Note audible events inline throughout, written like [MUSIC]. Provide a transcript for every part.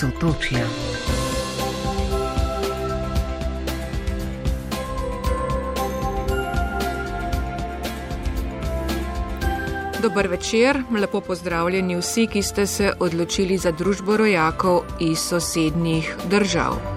Sotočja. Dober večer, lepo pozdravljeni vsi, ki ste se odločili za družbo rojakov iz sosednjih držav.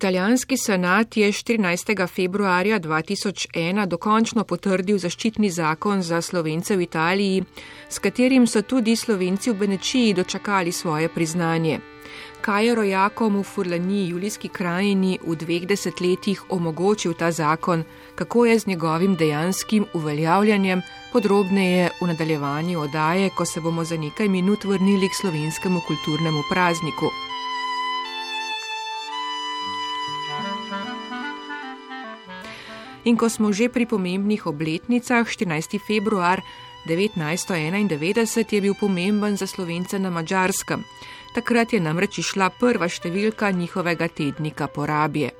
Italijanski senat je 14. februarja 2001 dokončno potrdil zaščitni zakon za slovence v Italiji, s katerim so tudi slovenci v Benečiji dočakali svoje priznanje. Kaj je rojakom v Furlani, Julijski krajini, v dveh desetletjih omogočil ta zakon, kako je z njegovim dejanskim uveljavljanjem, podrobneje v nadaljevanju odaje, ko se bomo za nekaj minut vrnili k slovenskemu kulturnemu prazniku. In ko smo že pri pomembnih obletnicah, 14. februar 1991 je bil pomemben za slovence na Mačarskem. Takrat je namreč išla prva številka njihovega tednika porabje.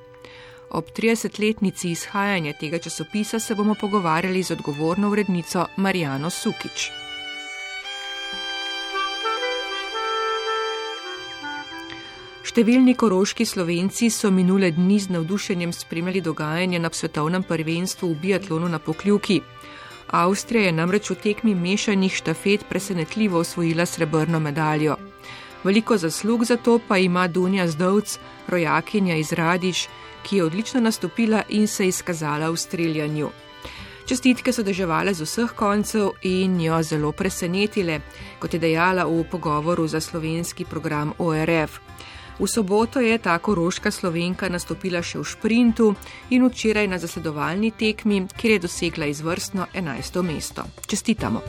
Ob 30-letnici izhajanja tega časopisa se bomo pogovarjali z odgovorno urednico Marijano Sukič. Številni koroški slovenci so minule dni z navdušenjem spremljali dogajanje na svetovnem prvenstvu v biatlonu na Pokljuki. Avstrija je namreč v tekmi mešanih štafet presenetljivo osvojila srebrno medaljo. Veliko zaslug za to pa ima Dunja Zdovc, rojakinja iz Radiš, ki je odlično nastopila in se izkazala v streljanju. Čestitke so deževale z vseh koncev in jo zelo presenetile, kot je dejala v pogovoru za slovenski program ORF. V soboto je ta koroška slovenka nastopila še v šprintu in včeraj na zasledovalni tekmi, kjer je dosegla izvrstno 11. mesto. Čestitamo!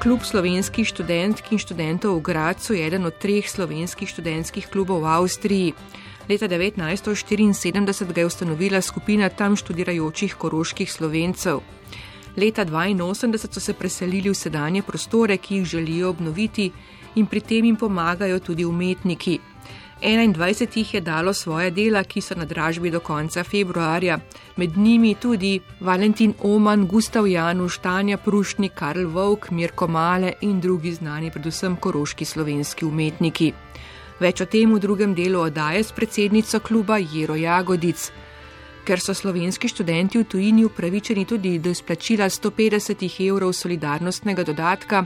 Klub slovenskih študentk in študentov v Gracu je eden od treh slovenskih študentskih klubov v Avstriji. Leta 1974 ga je ustanovila skupina tam študirajočih koroških slovencev. Leta 1982 so se preselili v sedanje prostore, ki jih želijo obnoviti in pri tem jim pomagajo tudi umetniki. 21 jih je dalo svoje dela, ki so na dražbi do konca februarja, med njimi tudi Valentin Oman, Gustav Januš, Tanja Prušnik, Karl Vovk, Mirko Male in drugi znani, predvsem koroški slovenski umetniki. Več o tem v drugem delu oddaje s predsednico kluba Jero Jagodic. Ker so slovenski študenti v tujini upravičeni tudi do izplačila 150 evrov solidarnostnega dodatka,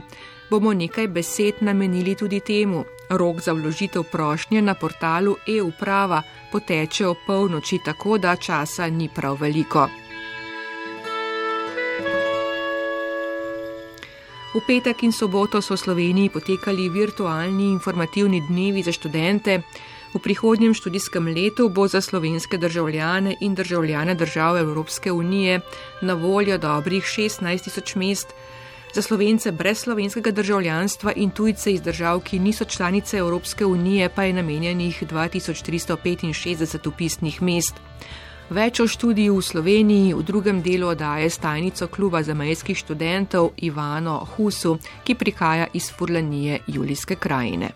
bomo nekaj besed namenili tudi temu. Rok za vložitev prošnje na portalu e-uprava poteče o polnoči, tako da časa ni prav veliko. V petek in soboto so v Sloveniji potekali virtualni informativni dnevi za študente. V prihodnjem študijskem letu bo za slovenske državljane in državljane držav Evropske unije na voljo dobrih 16 tisoč mest, za slovence brez slovenskega državljanstva in tujce iz držav, ki niso članice Evropske unije, pa je namenjenih 2365 upisnih mest. Več o študiju v Sloveniji v drugem delu odaje stajnico kluba zamejskih študentov Ivano Husu, ki prihaja iz Furlanije Julijske krajine.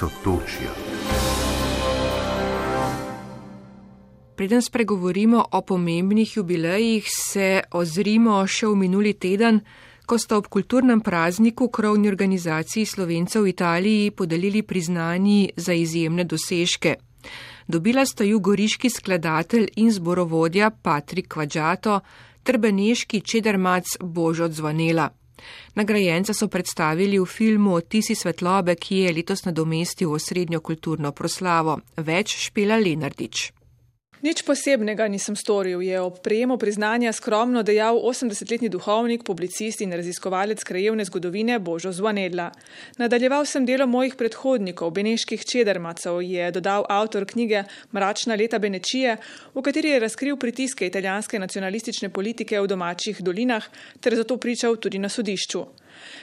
Sotočja. Preden spregovorimo o pomembnih jubilejih, se ozrimo še v minuli teden, ko sta ob kulturnem prazniku krovni organizaciji Slovencev v Italiji podelili priznanji za izjemne dosežke. Dobila sta ju goriški skladatelj in zborovodja Patrik Kvadžato ter beneški čedermac Božo Zvonela. Nagrajenca so predstavili v filmu Tisi svetlobe, ki je letos nadomestil osrednjo kulturno proslavo. Več špela Lenardič. Nič posebnega nisem storil, je ob prejemu priznanja skromno dejal 80-letni duhovnik, publicist in raziskovalec krajevne zgodovine Božo Zvanedla. Nadaljeval sem delo mojih predhodnikov, beneških čedermacov, je dodal avtor knjige Mračna leta Benečije, v kateri je razkril pritiske italijanske nacionalistične politike v domačih dolinah ter zato pričal tudi na sodišču.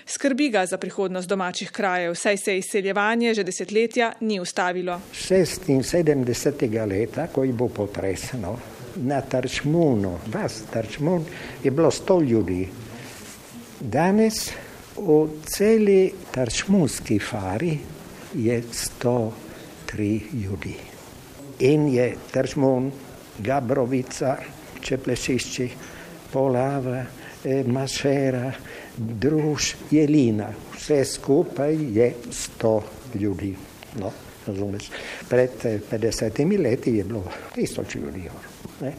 Skrbi ga za prihodnost domačih krajev, saj se izseljevanje že desetletja ni ustavilo. 76. leta, ko je bo potresno, na Tarčmunu, vas Tarčmun, je bilo sto ljudi. Danes V celi tarčmunski fari je 103 ljudi. In je tarčmun, Gabrovica, Čeplesišči, Polava, e, Masera, Druž, Jelina. Vse skupaj je 100 ljudi. No, razumeš? Pred 50 eh, leti je bilo tisoč ljudi. Ne?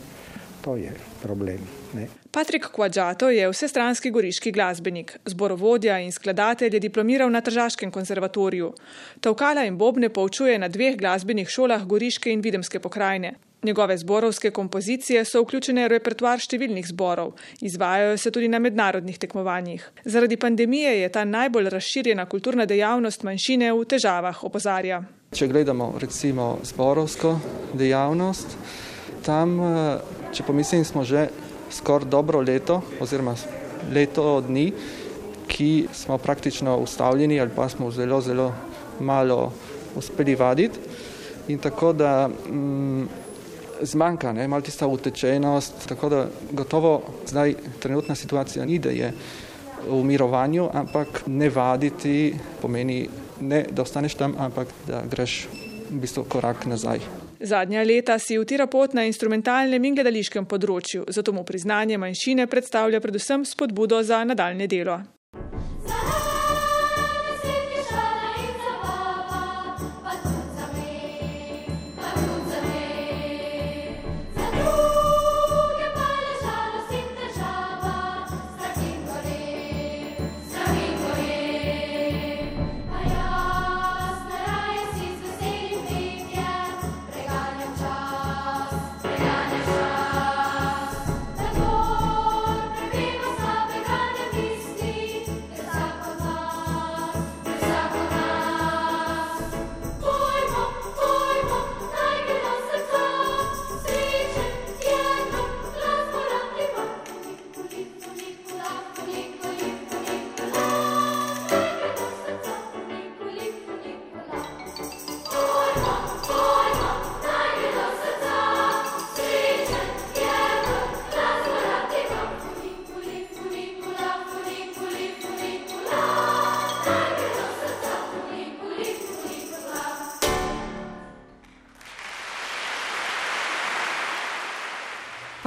To je problem. Ne? Patrik Kvadžato je vsestranski goriški glasbenik, zborovodja in skladatelj je diplomiral na Tržaškem konzervatoriju. Tavkala in Bobne poučuje na dveh glasbenih šolah Goriške in Videmske pokrajine. Njegove zborovske kompozicije so vključene v repertoar številnih zborov, izvajajo se tudi na mednarodnih tekmovanjih. Zaradi pandemije je ta najbolj razširjena kulturna dejavnost manjšine v težavah, opozarja. Če gledamo recimo zborovsko dejavnost, tam, eh, če pomislim, smo že skoraj dobro leto oziroma leto dni, ki smo praktično ustavljeni ali pa smo zelo, zelo malo uspeli vaditi. In tako da mm, zmanjka, ne, malo tista utečenost, tako da gotovo zdaj trenutna situacija ni, da je v mirovanju, ampak ne vaditi pomeni ne, da ostaneš tam, ampak da greš v bistvu korak nazaj. Zadnja leta si utira pot na instrumentalnem in gledališkem področju, zato mu priznanje manjšine predstavlja predvsem spodbudo za nadaljne delo.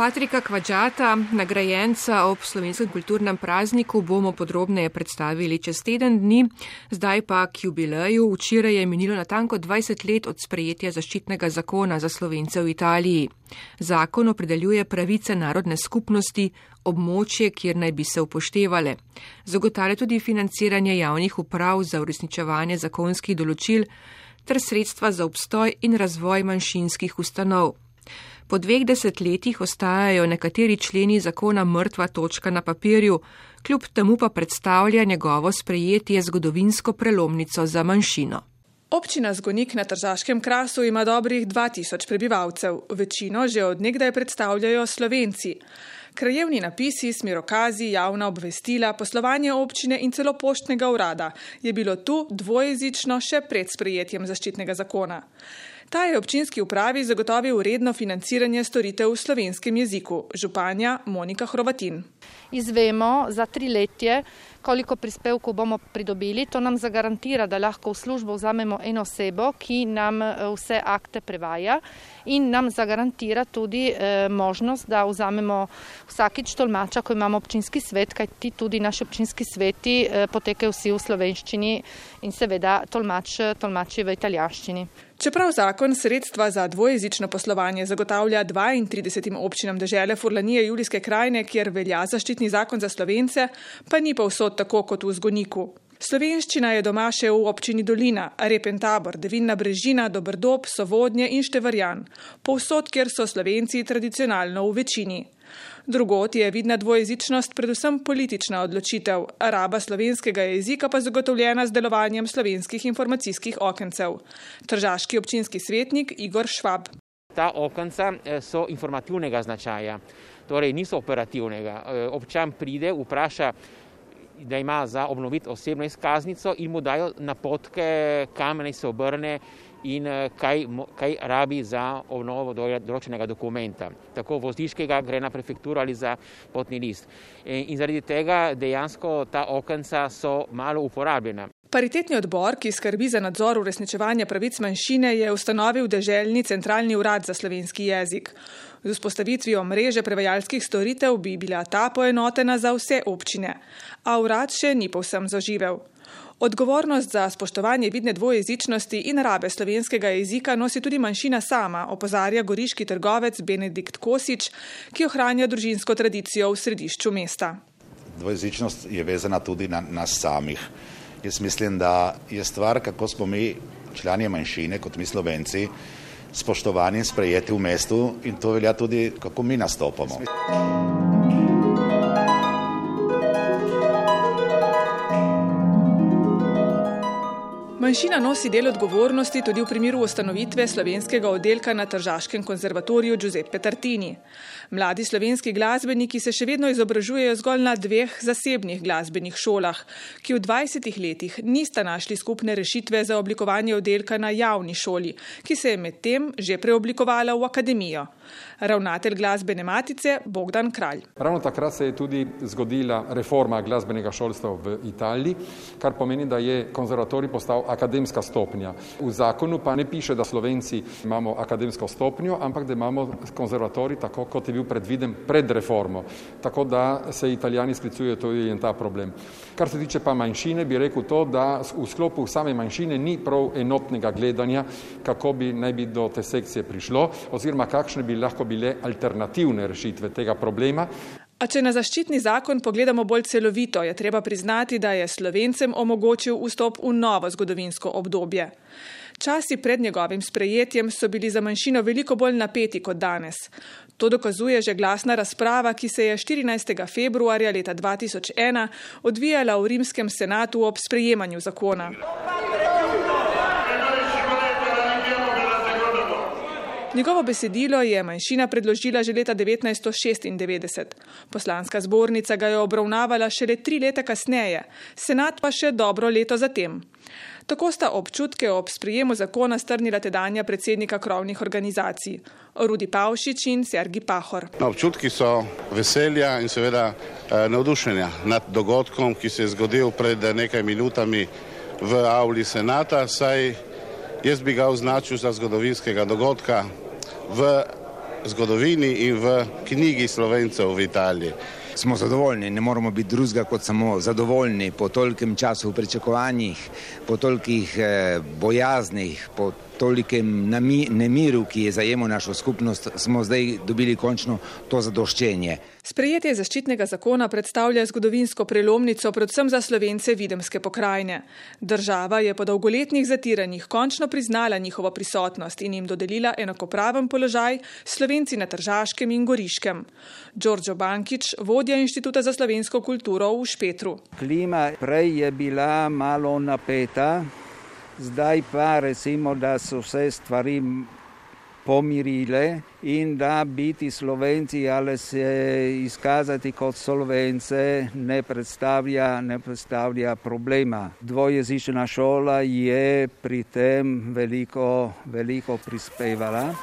Patrika Kvadžata, nagrajenca ob slovenskem kulturnem prazniku, bomo podrobneje predstavili čez teden dni. Zdaj pa k jubileju. Včeraj je minilo natanko 20 let od sprejetja zaščitnega zakona za slovence v Italiji. Zakon opredeljuje pravice narodne skupnosti, območje, kjer naj bi se upoštevale. Zagotavlja tudi financiranje javnih uprav za uresničevanje zakonskih določil ter sredstva za obstoj in razvoj manjšinskih ustanov. Po dveh desetletjih ostajajo nekateri členi zakona mrtva točka na papirju, kljub temu pa predstavlja njegovo sprejetje zgodovinsko prelomnico za manjšino. Občina Zgonik na Tržaškem krasu ima dobrih 2000 prebivalcev, večino že odnegdaj predstavljajo Slovenci. Krajevni napisi, smerokazi, javna obvestila, poslovanje občine in celo poštnega urada je bilo tu dvojezično še pred sprejetjem zaščitnega zakona. Ta je občinski upravi zagotovil uredno financiranje storitev v slovenskem jeziku. Županja Monika Hrovatin. Izvemo za tri letje, koliko prispevkov bomo pridobili. To nam zagarantira, da lahko v službo vzamemo eno osebo, ki nam eh, vse akte prevaja in nam zagarantira tudi eh, možnost, da vzamemo vsakič tolmača, ko imamo občinski svet, kaj ti tudi naši občinski sveti eh, potekajo vsi v slovenščini in seveda tolmač, tolmači v italijanščini. Čeprav zakon sredstva za dvojezično poslovanje zagotavlja 32 občinam države Furlanije Julijske krajine, kjer velja zaščitni zakon za slovence, pa ni pa vsot tako kot v zgoniku. Slovenščina je doma še v občini Dolina, Repen tabor, Devinna brežina, Dobrdob, Sovodnje in Števarjan, povsod, kjer so slovenci tradicionalno v večini. Drugot je vidna dvojezičnost predvsem politična odločitev, raba slovenskega jezika pa zagotovljena z delovanjem slovenskih informacijskih okencev. Tržaški občinski svetnik Igor Švab. Ta okenca eh, so informativnega značaja, torej niso operativnega. Eh, občan pride, vpraša, da ima za obnoviti osebno izkaznico in mu dajo napotke, kam naj se obrne in kaj, kaj rabi za obnovo določenega dokumenta, tako vozniškega, gre na prefekturo ali za potni list. In zaradi tega dejansko ta okenca so malo uporabljena. Paritetni odbor, ki skrbi za nadzor uresničevanja pravic manjšine, je ustanovil deželni centralni urad za slovenski jezik. Z vzpostavitvijo mreže prevajalskih storitev bi bila ta poenotena za vse občine, a urad še ni povsem zaživel. Odgovornost za spoštovanje vidne dvojezičnosti in rabe slovenskega jezika nosi tudi manjšina sama, opozarja goriški trgovec Benedikt Kosič, ki ohranja družinsko tradicijo v središču mesta. Dvojezičnost je vezana tudi na nas samih. Jaz mislim, da je stvar, kako smo mi, člani manjšine, kot mi slovenci, spoštovani in sprejeti v mestu in to velja tudi, kako mi nastopamo. Manjšina nosi del odgovornosti tudi v primeru ustanovitve slovenskega oddelka na Tržaškem konzervatoriju Giuseppe Tartini. Mladi slovenski glasbeniki se še vedno izobražujejo zgolj na dveh zasebnih glasbenih šolah, ki v 20 letih nista našli skupne rešitve za oblikovanje oddelka na javni šoli, ki se je medtem že preoblikovala v akademijo. Ravnatelj glasbene matice Bogdan Kralj. Ravno takrat se je tudi zgodila reforma glasbenega šolstva v Italiji, kar pomeni, da je konzervatorij postal akademska stopnja. V zakonu pa ne piše, da Slovenci imamo akademsko stopnjo, ampak da imamo konzervatorij tako, kot je bil predviden pred reformo. Tako da se italijani sklicujejo tudi na ta problem. Kar se tiče pa manjšine, bi rekel to, da v sklopu same manjšine ni prav enotnega gledanja, kako bi naj bi do te sekcije prišlo, oziroma kakšne bi lahko bile alternativne rešitve tega problema. A če na zaščitni zakon pogledamo bolj celovito, je treba priznati, da je slovencem omogočil vstop v novo zgodovinsko obdobje. Časi pred njegovim sprejetjem so bili za manjšino veliko bolj napeti kot danes. To dokazuje že glasna razprava, ki se je 14. februarja leta 2001 odvijala v rimskem senatu ob sprejemanju zakona. Njegovo besedilo je manjšina predložila že leta 1996. Poslanska zbornica ga je obravnavala šele tri leta kasneje, senat pa še dobro leto zatem. Tako sta občutke ob sprijemu zakona strnila tedanja predsednika krovnih organizacij, Rudi Pavšič in Sergi Pahor. No, občutki so veselja in seveda eh, navdušenja nad dogodkom, ki se je zgodil pred nekaj minutami v avli senata, saj jaz bi ga označil za zgodovinskega dogodka v zgodovini in v knjigi slovencev v Italiji. Smo zadovoljni, ne moramo biti drugega kot samo zadovoljni po tolkem času v pričakovanjih, po tolikih eh, bojaznih, po tolikem nemiru, ki je zajemal našo skupnost, smo zdaj dobili končno to zadoščenje. Sprejetje zaščitnega zakona predstavlja zgodovinsko prelomnico predvsem za slovence videmske pokrajine. Država je po dolgoletnih zatiranjih končno priznala njihovo prisotnost in jim dodelila enakopraven položaj slovenci na Tržaškem in Goriškem. Đorđo Bankič, vodja Inštituta za slovensko kulturo v Špetru. Klima prej je bila malo napeta, zdaj pa recimo, da so vse stvari pomirile in da biti slovenci ali se izkazati kot slovence ne predstavlja, ne predstavlja problema. Dvojezična šola je pri tem veliko, veliko prispevala.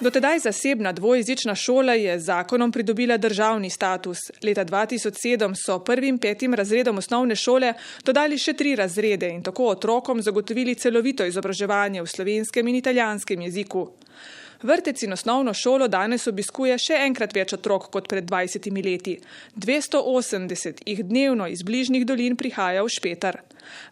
Dotedaj zasebna dvojezična šola je zakonom pridobila državni status. Leta 2007 so prvim petim razredom osnovne šole dodali še tri razrede in tako otrokom zagotovili celovito izobraževanje v slovenskem in italijanskem jeziku. Vrtec in osnovno šolo danes obiskuje še enkrat več otrok kot pred 20 leti. 280 jih dnevno iz bližnjih dolin prihaja v Špetar.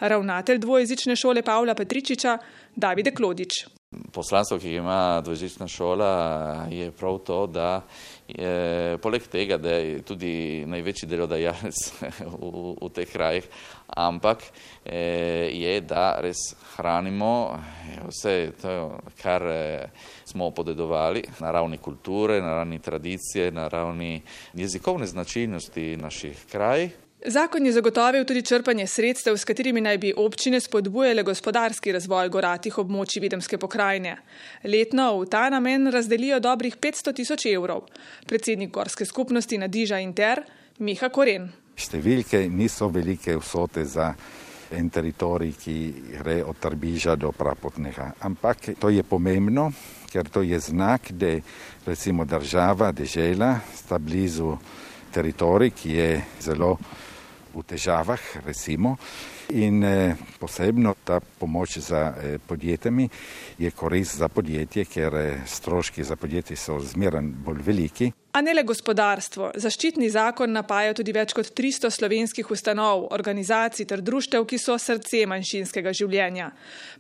Ravnatelj dvojezične šole Pavla Petričiča Davide Klodič. Poslanstvo, ki ima dvojezična šola, je prav to, da je poleg tega, da je tudi največji delodajalec [LAUGHS] v, v teh krajih, ampak eh, je, da res hranimo vse to, kar eh, smo podedovali na ravni kulture, na ravni tradicije, na ravni jezikovne značilnosti naših krajih. Zakon je zagotovil tudi črpanje sredstev, s katerimi naj bi občine spodbujale gospodarski razvoj goratih območij Videmske pokrajine. Letno v ta namen razdelijo dobrih 500 tisoč evrov. Predsednik gorske skupnosti Nadiža Inter, Miha Koren. Številke niso velike vsote za en teritorij, ki gre od Trbiža do Prapotnega. Ampak to je pomembno, ker to je znak, da recimo država, dežela sta blizu teritorij, ki je zelo v težavah, recimo. In eh, posebno ta pomoč za eh, podjetjami je korist za podjetje, ker eh, stroški za podjetje so zmeren bolj veliki. A ne le gospodarstvo. Zaščitni zakon napaja tudi več kot 300 slovenskih ustanov, organizacij ter društev, ki so srce manjšinskega življenja.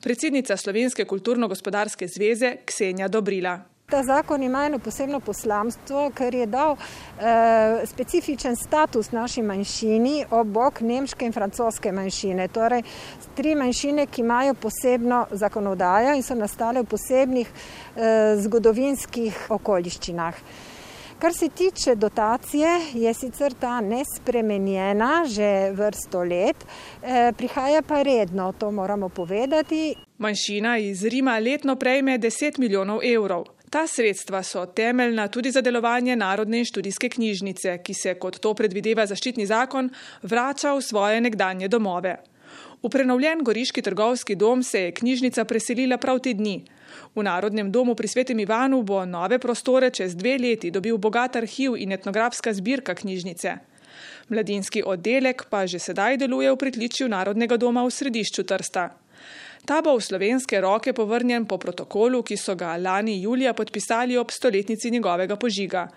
Predsednica Slovenske kulturno-gospodarske zveze Ksenja Dobrila. Ta zakon ima eno posebno poslamstvo, ker je dal eh, specifičen status naši manjšini ob bok nemške in francoske manjšine. Torej, tri manjšine, ki imajo posebno zakonodajo in so nastale v posebnih eh, zgodovinskih okoliščinah. Kar se tiče dotacije, je sicer ta nespremenjena že vrsto let, eh, prihaja pa redno, to moramo povedati. Manjšina iz Rima letno prejme 10 milijonov evrov. Ta sredstva so temeljna tudi za delovanje Narodne in študijske knjižnice, ki se, kot to predvideva zaščitni zakon, vrača v svoje nekdanje domove. V prenovljen goriški trgovski dom se je knjižnica preselila prav te dni. V Narodnem domu pri Svetem Ivanu bo nove prostore čez dve leti dobil bogat arhiv in etnografska zbirka knjižnice. Mladinski oddelek pa že sedaj deluje v pritličju Narodnega doma v središču Trsta. Ta bo v slovenske roke povrnjen po protokolu, ki so ga lani julija podpisali ob stoletnici njegovega požiga.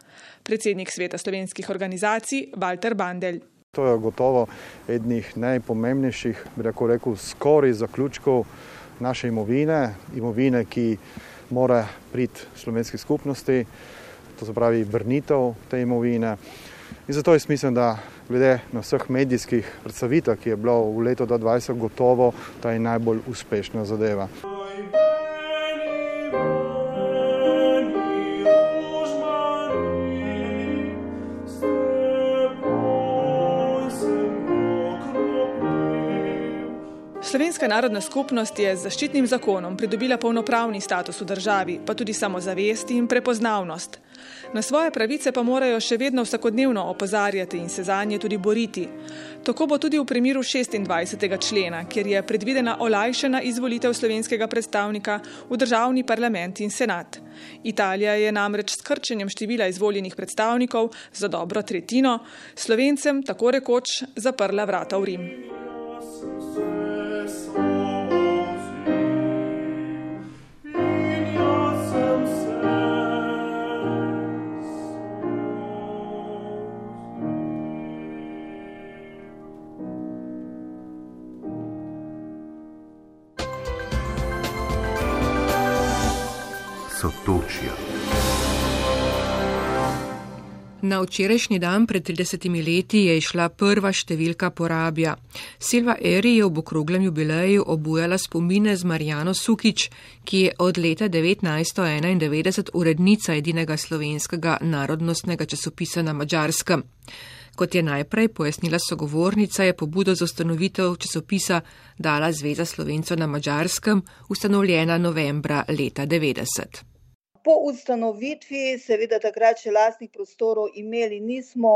Predsednik Sveta slovenskih organizacij Walter Bandelj. To je gotovo ednih najpomembnejših, bi rekel, rekel skoraj zaključkov naše imovine, imovine, ki mora priti slovenski skupnosti, to se pravi vrnitev te imovine. In zato jaz mislim, da glede na vseh medijskih predstavitev, ki je bilo v letu 2020 gotovo, ta je najbolj uspešna zadeva. Slovenska narodna skupnost je z zaščitnim zakonom pridobila polnopravni status v državi, pa tudi samozavest in prepoznavnost. Na svoje pravice pa morajo še vedno vsakodnevno opozarjati in se za nje tudi boriti. Tako bo tudi v primeru 26. člena, kjer je predvidena olajšana izvolitev slovenskega predstavnika v državni parlament in senat. Italija je namreč s krčenjem števila izvoljenih predstavnikov za dobro tretjino slovencem tako rekoč zaprla vrata v Rim. Sotočja. Na včerajšnji dan pred 30 leti je išla prva številka porabja. Silva Eri je ob okroglem jubileju obujala spomine z Marijano Sukič, ki je od leta 1991 urednica edinega slovenskega narodnostnega časopisa na Mačarskem. Kot je najprej pojasnila sogovornica, je pobudo za ustanovitev časopisa dala Zveza slovencev na Mačarskem, ustanovljena novembra leta 90. Po ustanovitvi, seveda takrat še lastnih prostorov imeli nismo,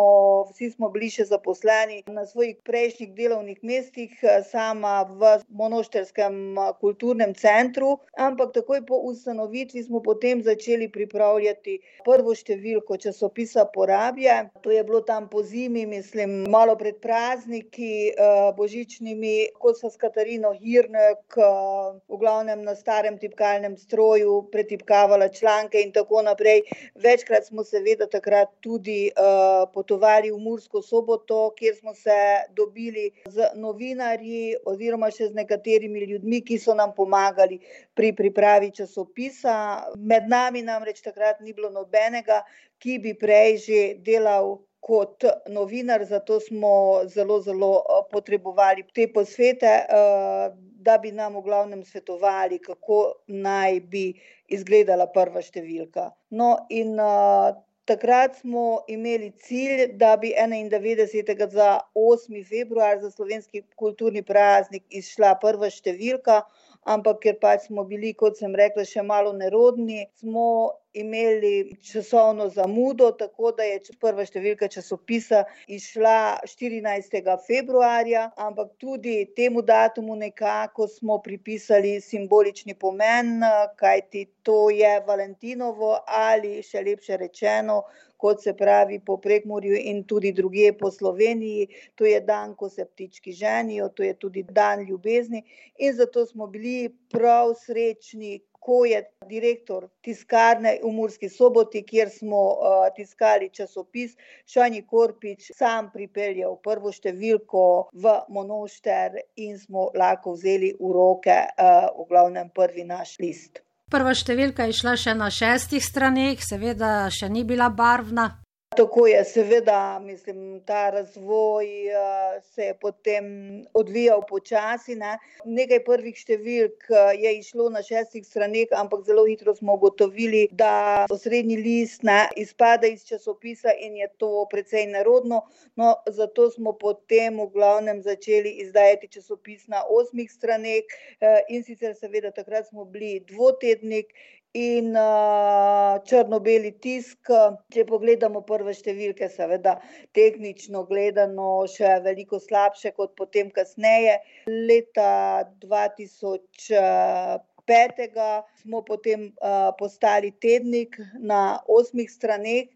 vsi smo bili še zaposleni na svojih prejšnjih delovnih mestih, sama v Monošterskem kulturnem centru, ampak takoj po ustanovitvi smo potem začeli pripravljati prvo številko časopisa Porabje. To je bilo tam po zimi, mislim, malo pred prazniki božičnimi, ko so s Katarino Hirnek v glavnem na starem tipkalnem stroju pretipkavala članke članke in tako naprej. Večkrat smo seveda takrat tudi uh, potovali v Mursko soboto, kjer smo se dobili z novinarji oziroma še z nekaterimi ljudmi, ki so nam pomagali pri pripravi časopisa. Med nami namreč takrat ni bilo nobenega, ki bi prej že delal kot novinar, zato smo zelo, zelo potrebovali te posvete. Uh, da bi nam v glavnem svetovali, kako naj bi izgledala prva številka. No, in uh, takrat smo imeli cilj, da bi 91. za 8. februar za slovenski kulturni praznik izšla prva številka, ampak ker pač smo bili, kot sem rekla, še malo nerodni, smo imeli časovno zamudo, tako da je prva številka časopisa išla 14. februarja, ampak tudi temu datumu nekako smo pripisali simbolični pomen, kajti to je Valentinovo ali še lepše rečeno, kot se pravi po Prekmorju in tudi druge po Sloveniji, to je dan, ko se ptički ženijo, to je tudi dan ljubezni in zato smo bili prav srečni, ko je direktor tiskarne v Murski soboti, kjer smo uh, tiskali časopis, Šani Korpič sam pripeljal prvo številko v Monošter in smo lahko vzeli v roke uh, v glavnem prvi naš list. Prva številka je šla še na šestih straneh, seveda še ni bila barvna. Tako je, seveda, mislim, ta razvoj uh, se je potem odvijal počasi. Ne. Nekaj prvih številk je išlo na šestih straneh, ampak zelo hitro smo ugotovili, da osrednji list ne, izpada iz časopisa in je to precej nerodno. No, zato smo potem v glavnem začeli izdajati časopis na osmih straneh uh, in sicer seveda takrat smo bili dvotednik in uh, črno-beli tisk. Če pogledamo prve številke, seveda tehnično gledano še veliko slabše kot potem kasneje. Leta 2000. Petega smo potem uh, postali tednik na osmih straneh,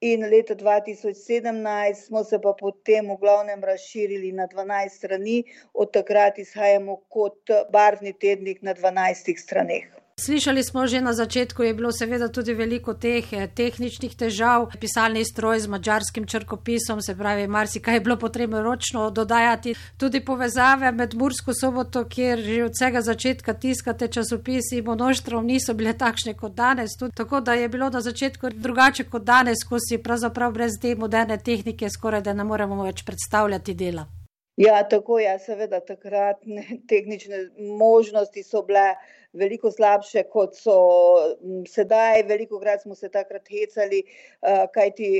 in leta 2017 smo se pa potem v glavnem razširili na 12 strani, od takrat izhajamo kot barvni tednik na 12 straneh. Slišali smo že na začetku, je bilo seveda tudi veliko teh eh, tehničnih težav, pisalni stroj z mačarskim črkopisom, se pravi, marsikaj je bilo potrebno ročno dodajati. Tudi povezave med Mursko soboto, kjer že od vsega začetka tiskate časopisi, monoštrom niso bile takšne kot danes. Tudi, tako da je bilo na začetku drugače kot danes, ko si pravzaprav brez te moderne tehnike skoraj da ne moremo več predstavljati dela. Ja, tako je, seveda takrat [LAUGHS] tehnične možnosti so bile veliko slabše, kot so sedaj. Veliko krat smo se takrat hecali, kajti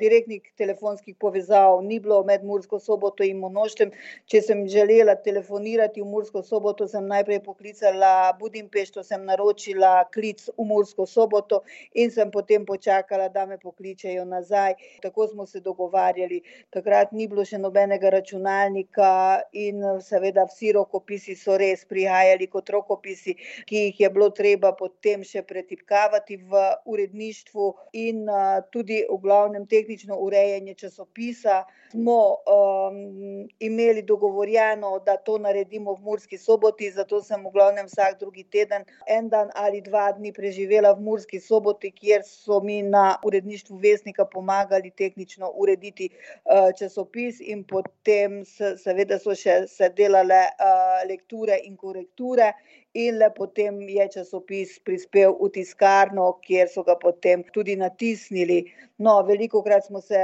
direktnih telefonskih povezav ni bilo med Mursko soboto in Monoštem. Če sem želela telefonirati v Mursko soboto, sem najprej poklicala Budimpešto, sem naročila klic v Mursko soboto in sem potem počakala, da me pokličejo nazaj. Tako smo se dogovarjali. Takrat ni bilo še nobenega računalnika in seveda vsi rokopisi so res prihajali kot rokopisi ki jih je bilo treba potem še pretipkavati v uredništvu, in tudi v glavnem tehnično urejanje časopisa. Smo um, imeli dogovorjeno, da to naredimo v Murski soboti, zato sem v glavnem vsak drugi teden, en dan ali dva dni preživela v Murski soboti, kjer so mi na uredništvu Vesnika pomagali tehnično urediti uh, časopis, in potem seveda so še se delale uh, lekture in korekture in le potem je časopis prispel v tiskarno, kjer so ga potem tudi natisnili. No, veliko krat smo se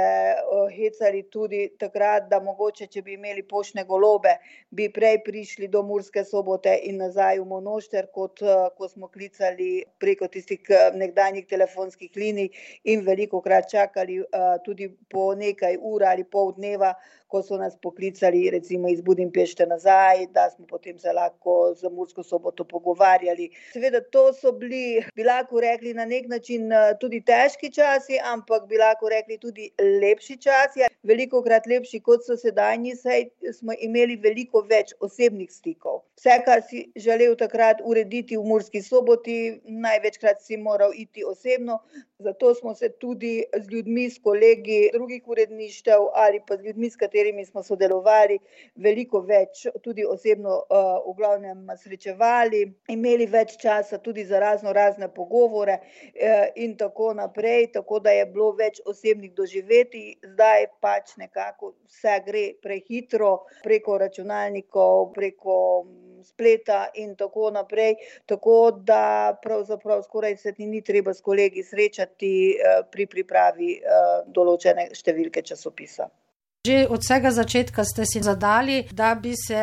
hecali tudi takrat, da mogoče, če bi imeli poštne golobe, bi prej prišli do Murske sobote in nazaj v Monošter, kot ko smo klicali preko tistih nekdanjih telefonskih linij in veliko krat čakali tudi po nekaj ur ali pol dneva, ko so nas poklicali recimo iz Budimpešte nazaj, da smo potem se lahko z Mursko soboto pogovarjali. Seveda to so bili, bi lahko rekli, na nek način tudi težki časi, ampak bi lahko rekli tudi lepši časi. Veliko krat lepši, kot so sedajni, saj smo imeli veliko več osebnih stikov. Vse, kar si želel takrat urediti v Murski soboti, največkrat si moral iti osebno, zato smo se tudi z ljudmi, s kolegi drugih uredništev ali pa z ljudmi, s katerimi smo sodelovali, veliko več tudi osebno v glavnem srečevali, imeli več časa tudi za razno razne pogovore in tako naprej, tako da je bilo več osebnih doživetij, zdaj pač nekako vse gre prehitro preko računalnikov, preko spleta in tako naprej, tako da pravzaprav skoraj se ni treba s kolegi srečati pri pripravi določene številke časopisa. Že od vsega začetka ste si zadali, da bi se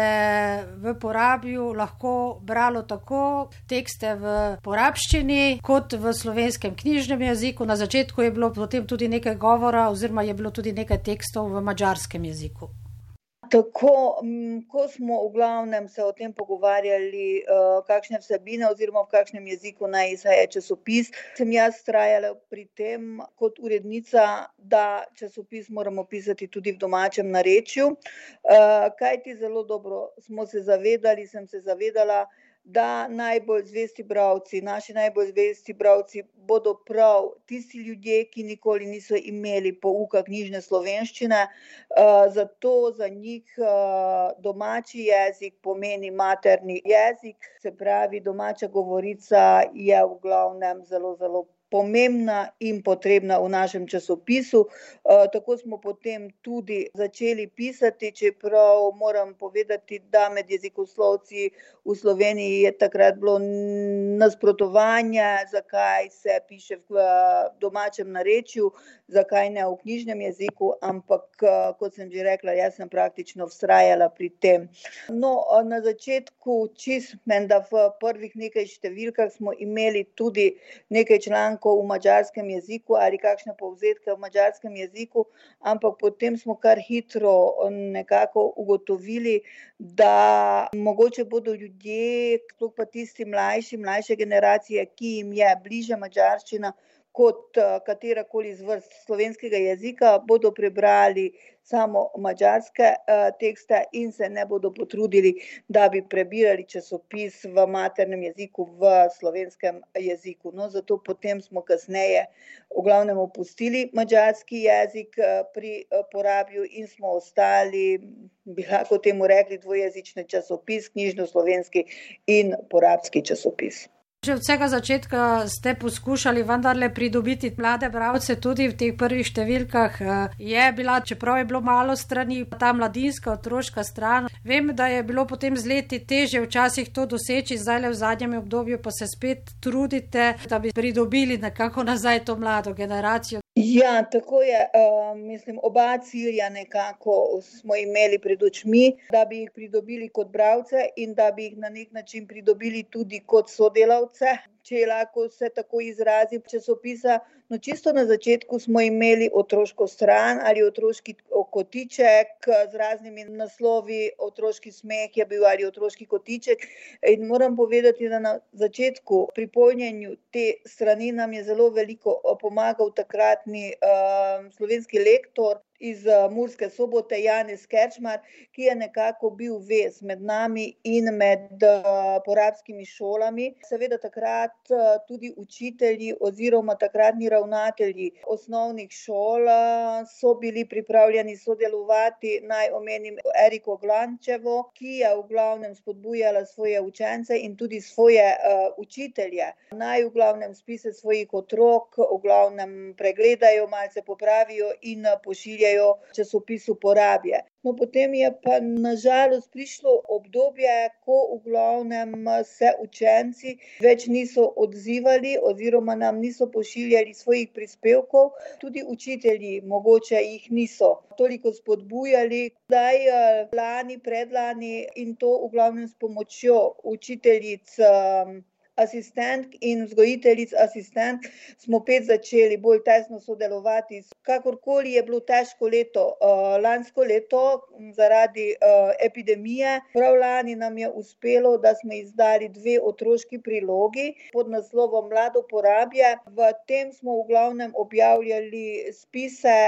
v porabju lahko bralo tako tekste v porabščini kot v slovenskem knjižnem jeziku. Na začetku je bilo potem tudi nekaj govora oziroma je bilo tudi nekaj tekstov v mačarskem jeziku. Tako, ko smo v glavnem se o tem pogovarjali, kakšne vsebine oziroma v kakšnem jeziku naj izhaja časopis, sem jaz trajala pri tem kot urednica, da časopis moramo pisati tudi v domačem narečju, kajti zelo dobro smo se zavedali, sem se zavedala, da najbolj zvesti bralci, naši najbolj zvesti bralci bodo prav tisti ljudje, ki nikoli niso imeli pouka knjižne slovenščine, zato za njih domači jezik pomeni materni jezik, se pravi, domača govorica je v glavnem zelo, zelo pomembna in potrebna v našem časopisu. Tako smo potem tudi začeli pisati, čeprav moram povedati, da med jezikoslovci v Sloveniji je takrat bilo nasprotovanje, zakaj se piše v domačem narečju, zakaj ne v knjižnem jeziku, ampak kot sem že rekla, jaz sem praktično vztrajala pri tem. No, na začetku čisto menda v prvih nekaj številkah smo imeli tudi nekaj člankov v madžarskem jeziku ali kakšne povzetke v madžarskem jeziku, ampak potem smo kar hitro nekako ugotovili, da mogoče bodo ljudje, sploh pa tisti mlajši, mlajše generacije, ki jim je bližja madžarščina kot katerakoli zvrst slovenskega jezika, bodo prebrali samo madžarske tekste in se ne bodo potrudili, da bi prebirali časopis v maternem jeziku, v slovenskem jeziku. No, zato potem smo kasneje v glavnem opustili madžarski jezik pri Porabju in smo ostali, bi lahko temu rekli, dvojezični časopis, knjižnoslovenski in porabski časopis. Že od vsega začetka ste poskušali vendarle pridobiti mlade bralce tudi v teh prvih številkah. Je bila, čeprav je bilo malo strani, ta mladinska, otroška stran. Vem, da je bilo potem z leti teže včasih to doseči, zdaj le v zadnjem obdobju pa se spet trudite, da bi pridobili nekako nazaj to mlado generacijo. Ja, tako je. Mislim, oba cilja nekako smo imeli pred očmi, da bi jih pridobili kot bralce in da bi jih na neki način pridobili tudi kot sodelavce, če lahko se tako izrazim, časopisa. No, čisto na začetku smo imeli otroško stran ali otroški kotiček z raznimi naslovi, Otroški smeh je bil ali Otroški kotiček, in moram povedati, da na začetku pri polnjenju te strani nam je zelo veliko pomagal takratni slovenski lektor iz Murske Sobote, Janez Kerčmar, ki je nekako bil vez med nami in med porabskimi šolami. Seveda takrat tudi učitelji oziroma takratni ravnatelji osnovnih šol so bili pripravljeni sodelovati, naj omenim Eriko Glančevo, ki je v glavnem spodbujala svoje učence in tudi svoje učitelje, naj v glavnem spise svojih otrok v glavnem pregledajo, malce popravijo in pošiljajo časopisu Porabje. No, potem je pa na žalost prišlo obdobje, ko v glavnem se učenci več niso odzivali oziroma nam niso pošiljali svojih prispevkov, tudi učitelji mogoče jih niso toliko spodbujali. Zdaj lani, predlani in to v glavnem s pomočjo učiteljic asistentk in vzgojiteljic asistentk smo spet začeli bolj tesno sodelovati. Kakorkoli je bilo težko leto, lansko leto zaradi epidemije, prav lani nam je uspelo, da smo izdali dve otroški prilogi pod naslovom Mlado porabje. V tem smo v glavnem objavljali spise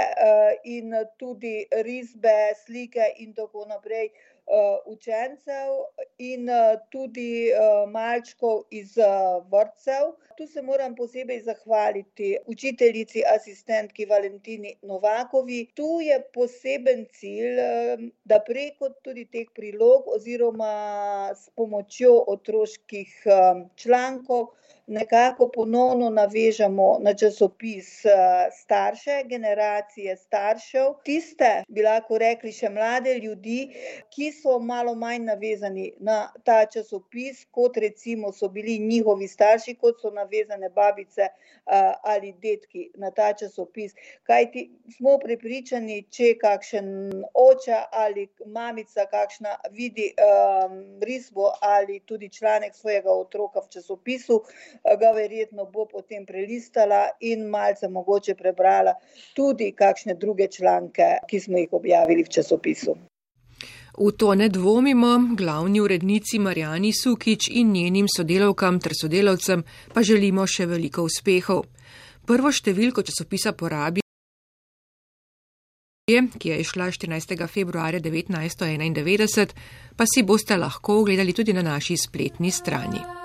in tudi risbe, slike in tako naprej učencev in tudi malčkov iz vrtcev. Tu se moram posebej zahvaliti učiteljici asistentki Valentini Novakovi. Tu je poseben cilj, da preko tudi teh prilog oziroma s pomočjo otroških člankov nekako ponovno navežemo na časopis starše, generacije staršev, tiste, bi lahko rekli, še mlade ljudi, ki so malo manj navezani na ta časopis, kot recimo so bili njihovi starši, kot so navezane babice ali dedki na ta časopis. Kajti smo prepričani, če kakšen oče ali mamica kakšna vidi risbo ali tudi članek svojega otroka v časopisu, ga verjetno bo potem prelistala in malce mogoče prebrala tudi kakšne druge članke, ki smo jih objavili v časopisu. V to ne dvomimo, glavni urednici Marjani Sukič in njenim sodelavkam ter sodelavcem pa želimo še veliko uspehov. Prvo številko časopisa porabi, ki je išla 14. februarja 1991, pa si boste lahko ogledali tudi na naši spletni strani.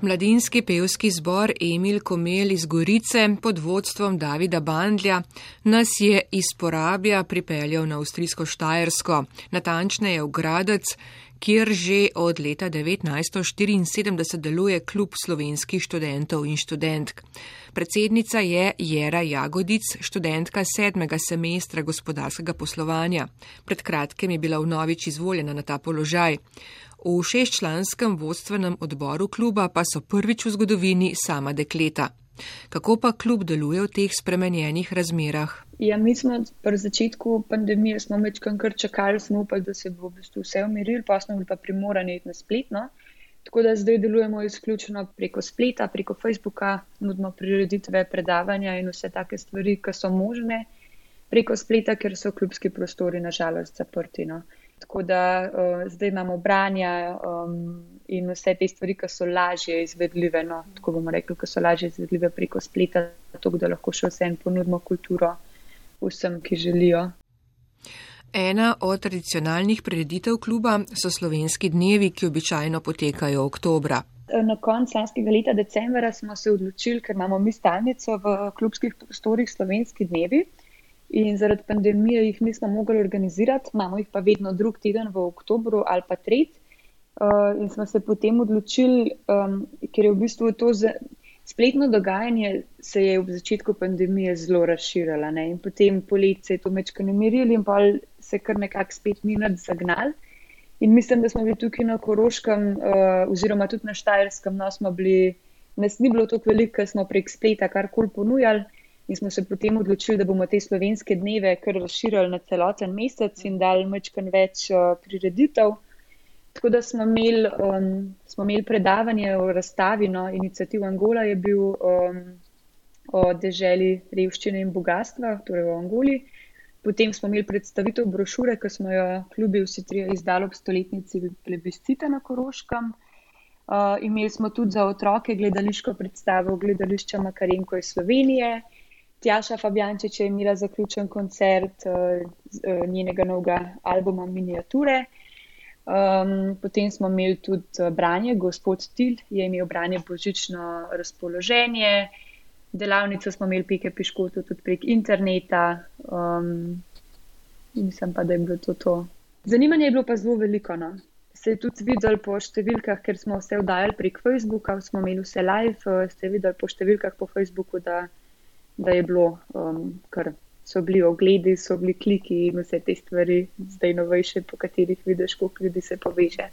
Mladinski pevski zbor Emil Komel iz Gorice pod vodstvom Davida Bandlja nas je iz porabja pripeljal na avstrijsko Štajersko, natančneje v Gradec, kjer že od leta 1974 deluje klub slovenskih študentov in študentk. Predsednica je Jera Jagodic, študentka sedmega semestra gospodarskega poslovanja. Pred kratkem je bila vnovič izvoljena na ta položaj. V šestčlanskem vodstvenem odboru kluba pa so prvič v zgodovini sama dekleta. Kako pa klub deluje v teh spremenjenih razmerah? Ja, mi smo pri začetku pandemije smo večkrat kar čakali, smo upali, da se bo v bistvu vse umirilo, pa smo bili pa primorani iti na spletno. Tako da zdaj delujemo izključno preko spleta, preko Facebooka, nudimo prireditve, predavanja in vse take stvari, ki so možne preko spleta, ker so klubski prostori nažalost zaprti. No. Tako da uh, zdaj imamo branja um, in vse te stvari, ki so lažje izvedljive, no, tako bomo rekli, ki so lažje izvedljive preko spleta, tako da lahko še vsem ponudimo kulturo vsem, ki želijo. Ena od tradicionalnih prireditev kluba so slovenski dnevi, ki običajno potekajo oktobra. Na koncu lanskega leta, decembra, smo se odločili, ker imamo mi stalnico v klubskih prostorih slovenski dnevi in zaradi pandemije jih nismo mogli organizirati, imamo jih pa vedno drug teden v oktobru ali pa tret. Uh, in smo se potem odločili, um, ker je v bistvu to spletno dogajanje se je v začetku pandemije zelo razširilo ne? in potem poletje se je to mečkano umirilo in pa se kar nekako spet mi nad zagnali. In mislim, da smo bili tukaj na Koroškem uh, oziroma tudi na Štajerskem, no smo bili, nas ni bilo tako veliko, ker smo prek spleta karkoli ponujali in smo se potem odločili, da bomo te slovenske dneve kar razširili na celoten mesec in dali mečkan več uh, prireditev. Tako da smo imeli, um, smo imeli predavanje o razstavi, no, inicijativ Angola je bil um, o deželi revščine in bogatstva, torej v Angoli. Potem smo imeli predstavitev brošure, ki smo jo klubi vsi tri izdali ob stoletnici plebiscita na Koroškem. Uh, imeli smo tudi za otroke gledališko predstavo gledališča Makarenko iz Slovenije. Tjaša Fabjančič je imela zaključen koncert uh, njenega novega albuma Miniature. Um, potem smo imeli tudi eh, branje, gospod Til je imel branje božično razpoloženje, delavnico smo imeli pike piškotu tudi prek interneta. Um, mislim pa, da je bilo to to. Zanimanje je bilo pa zelo veliko. No. Se je tudi videl po številkah, ker smo vse vdajali prek Facebooka, smo imeli vse live, eh, ste videli po številkah po Facebooku, da, da je bilo um, kar so bili ogledi, so bili kliki in vse te stvari, zdaj novejše, po katerih vidiš, koliko ljudi se poveže.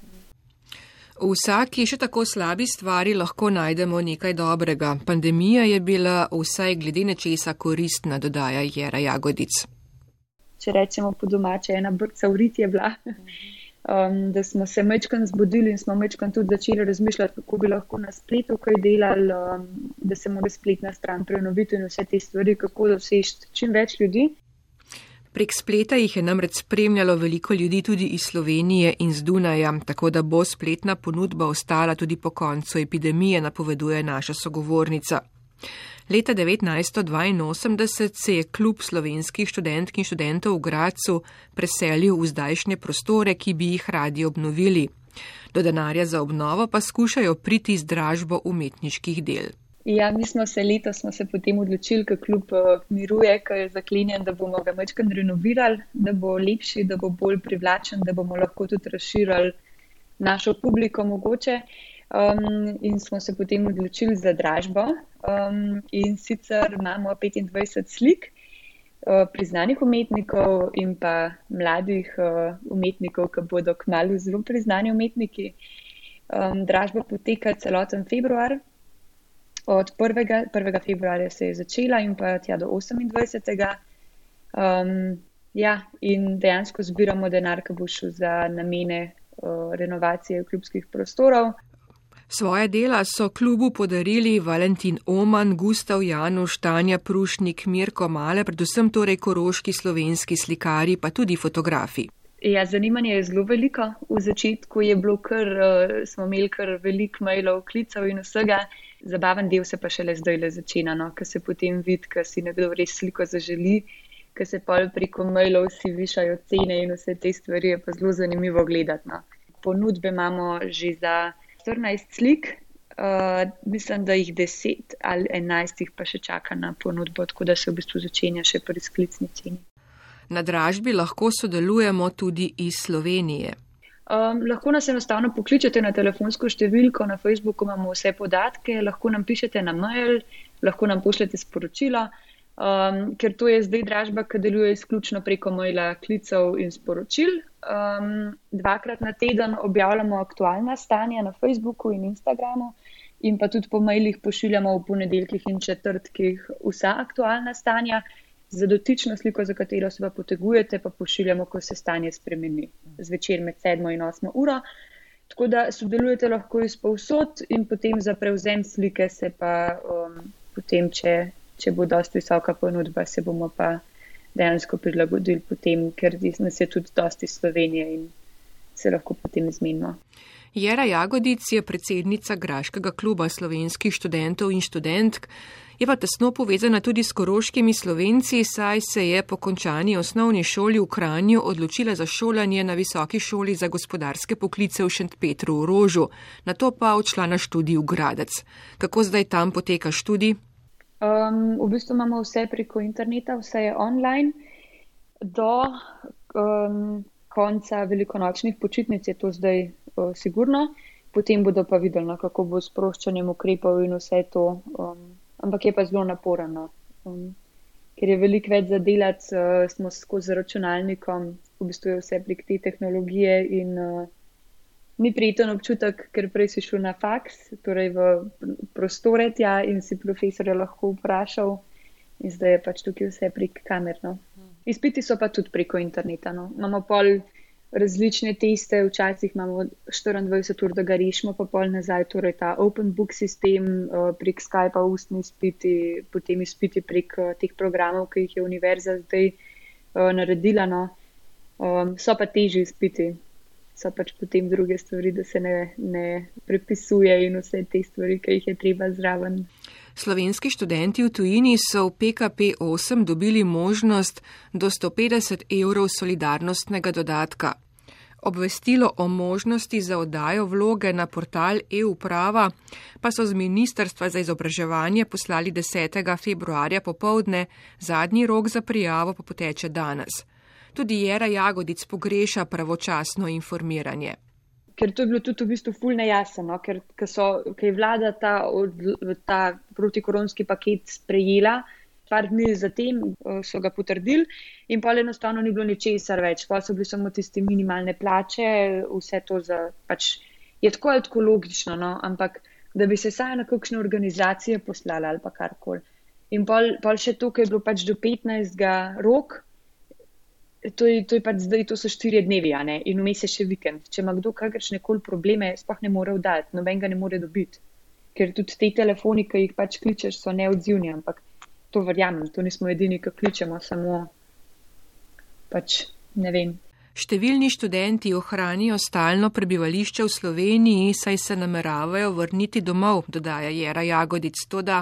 V vsaki še tako slabi stvari lahko najdemo nekaj dobrega. Pandemija je bila vsaj glede nečesa koristna, dodaja Jera Jagodic. Če rečemo po domače, ena brca v rit je bila. Mhm um, da smo se mečkan zbudili in smo mečkan tudi začeli razmišljati, kako bi lahko na spletu kaj delali, um, da se mora spletna stran prenoviti in vse te stvari, kako doseči čim več ljudi. Prek spleta jih je namreč spremljalo veliko ljudi tudi iz Slovenije in z Dunaja, tako da bo spletna ponudba ostala tudi po koncu epidemije, napoveduje naša sogovornica. Leta 1982 se je klub slovenskih študentk in študentov v Gracu preselil v zdajšnje prostore, ki bi jih radi obnovili. Do denarja za obnovo pa skušajo priti z dražbo umetniških del. Ja, mi smo se letos smo se potem odločili, ker klub eh, miruje, ker je zaklenjen, da bomo ga večkrat renovirali, da bo lepši, da bo bolj privlačen, da bomo lahko tudi razširili našo publiko mogoče. Um, in smo se potem odločili za dražbo. Um, in sicer imamo 25 slik uh, priznanih umetnikov in pa mladih uh, umetnikov, ki bodo kmalo zelo priznani umetniki. Um, dražba poteka celoten februar. Od 1. 1. februarja se je začela in pa tja do 28. Um, ja, in dejansko zbiramo denar, ki bo šel za namene uh, renovacije klubskih prostorov. Svoje dela so klubu podarili Valentin Oman, Gustav Januš, Tanja Prušnik, Mirko Male, predvsem torej koroški slovenski slikari, pa tudi fotografi. Ja, zanimanje je zelo veliko. V začetku je bilo kar, uh, smo imeli kar veliko mailov, klicev in vsega. Zabaven del se pa šele zdaj le začenja, no? ker se potem vidi, ker si nekdo res sliko zaželi, ker se pa preko mailov si višajo cene in vse te stvari je pa zelo zanimivo gledati. No? Ponudbe imamo že za 14 slik, uh, mislim, da jih 10 ali 11 jih pa še čaka na ponudbo, tako da se v bistvu začenja še pri sklicni ceni. Na dražbi lahko sodelujemo tudi iz Slovenije. Um, lahko nas enostavno pokličete na telefonsko številko, na Facebooku imamo vse podatke, lahko nam pišete na mail, lahko nam pošljete sporočila um, ker to je zdaj dražba, ki deluje izključno preko maila, klicev in sporočil. Um, dvakrat na teden objavljamo aktualna stanja na Facebooku in Instagramu, in pa tudi po mailih pošiljamo v ponedeljkih in četrtkih vsa aktualna stanja. Za dotično sliko, za katero se pa potegujete, pa pošiljamo, ko se stanje spremeni, zvečer med 7 in 8 uro. Tako da sodelujete lahko iz povsod, in potem za prevzem slike se pa um, potem, če če bo dosti visoka ponudba, se bomo pa dejansko prilagodili potem, ker nas je tudi dosti Slovenije in se lahko potem izmenimo. Jera Jagodic je predsednica Graškega kluba slovenskih študentov in študentk, je pa tesno povezana tudi s koroškimi slovenci, saj se je po končani osnovni šoli v Kranju odločila za šolanje na visoki šoli za gospodarske poklice v Šentpetru v Rožu, na to pa odšla na študij v Gradec. Kako zdaj tam poteka študij? Um, v bistvu imamo vse preko interneta, vse je online. Do um, konca velikonočnih počitnic je to zdaj uh, sigurno, potem bodo pa videli, no, kako bo sproščanjem ukrepov in vse to. Um, ampak je pa zelo naporno. Um, ker je veliko več za delati, uh, smo skozi računalnikom, v bistvu je vse prek te tehnologije in uh, ni prijeten občutek, ker prej si šel na faks, torej v prostore tja in si profesorja lahko vprašal, in zdaj je pač tukaj vse prek kamer. No. Izpiti so pa tudi preko interneta. No. Imamo pol različne teste, včasih imamo 24 ur, da ga rešimo, pa pol nazaj, torej ta open book sistem uh, prek Skypa, ustni izpiti, potem izpiti prek uh, teh programov, ki jih je univerza zdaj uh, naredila. No. Um, so pa težji izpiti, so pač potem druge stvari, da se ne, ne prepisuje in vse te stvari, ki jih je treba zraven. Slovenski študenti v tujini so v PKP 8 dobili možnost do 150 evrov solidarnostnega dodatka. Obvestilo o možnosti za oddajo vloge na portal e-uprava pa so z Ministrstva za izobraževanje poslali 10. februarja popovdne, zadnji rok za prijavo pa poteče danes. Tudi Jera Jagodic pogreša pravočasno informiranje. Ker to je bilo tudi v bistvu fulno jasno, ker, ker, je vlada ta, ta protikoronski paket sprejela, par dni zatem eh, so ga potrdili in pa enostavno ni bilo ničesar več, pa so bili samo tiste minimalne plače, vse to za, pač je tako ali tako logično, no? ampak da bi se saj na kakšne organizacije poslala ali pa karkoli. In pol, pol še to, ker je bilo pač do 15. rok, to je, to je pač zdaj, to so štiri dnevi, a ne, in vmes je še vikend. Če ima kdo kakršne koli probleme, sploh ne more vdati, noben ga ne more dobiti. Ker tudi te telefoni, ki jih pač kličeš, so neodzivni, ampak to verjamem, to nismo edini, ki kličemo, samo pač ne vem. Številni študenti ohranijo stalno prebivališče v Sloveniji, saj se nameravajo vrniti domov, dodaja Jera Jagodic. Toda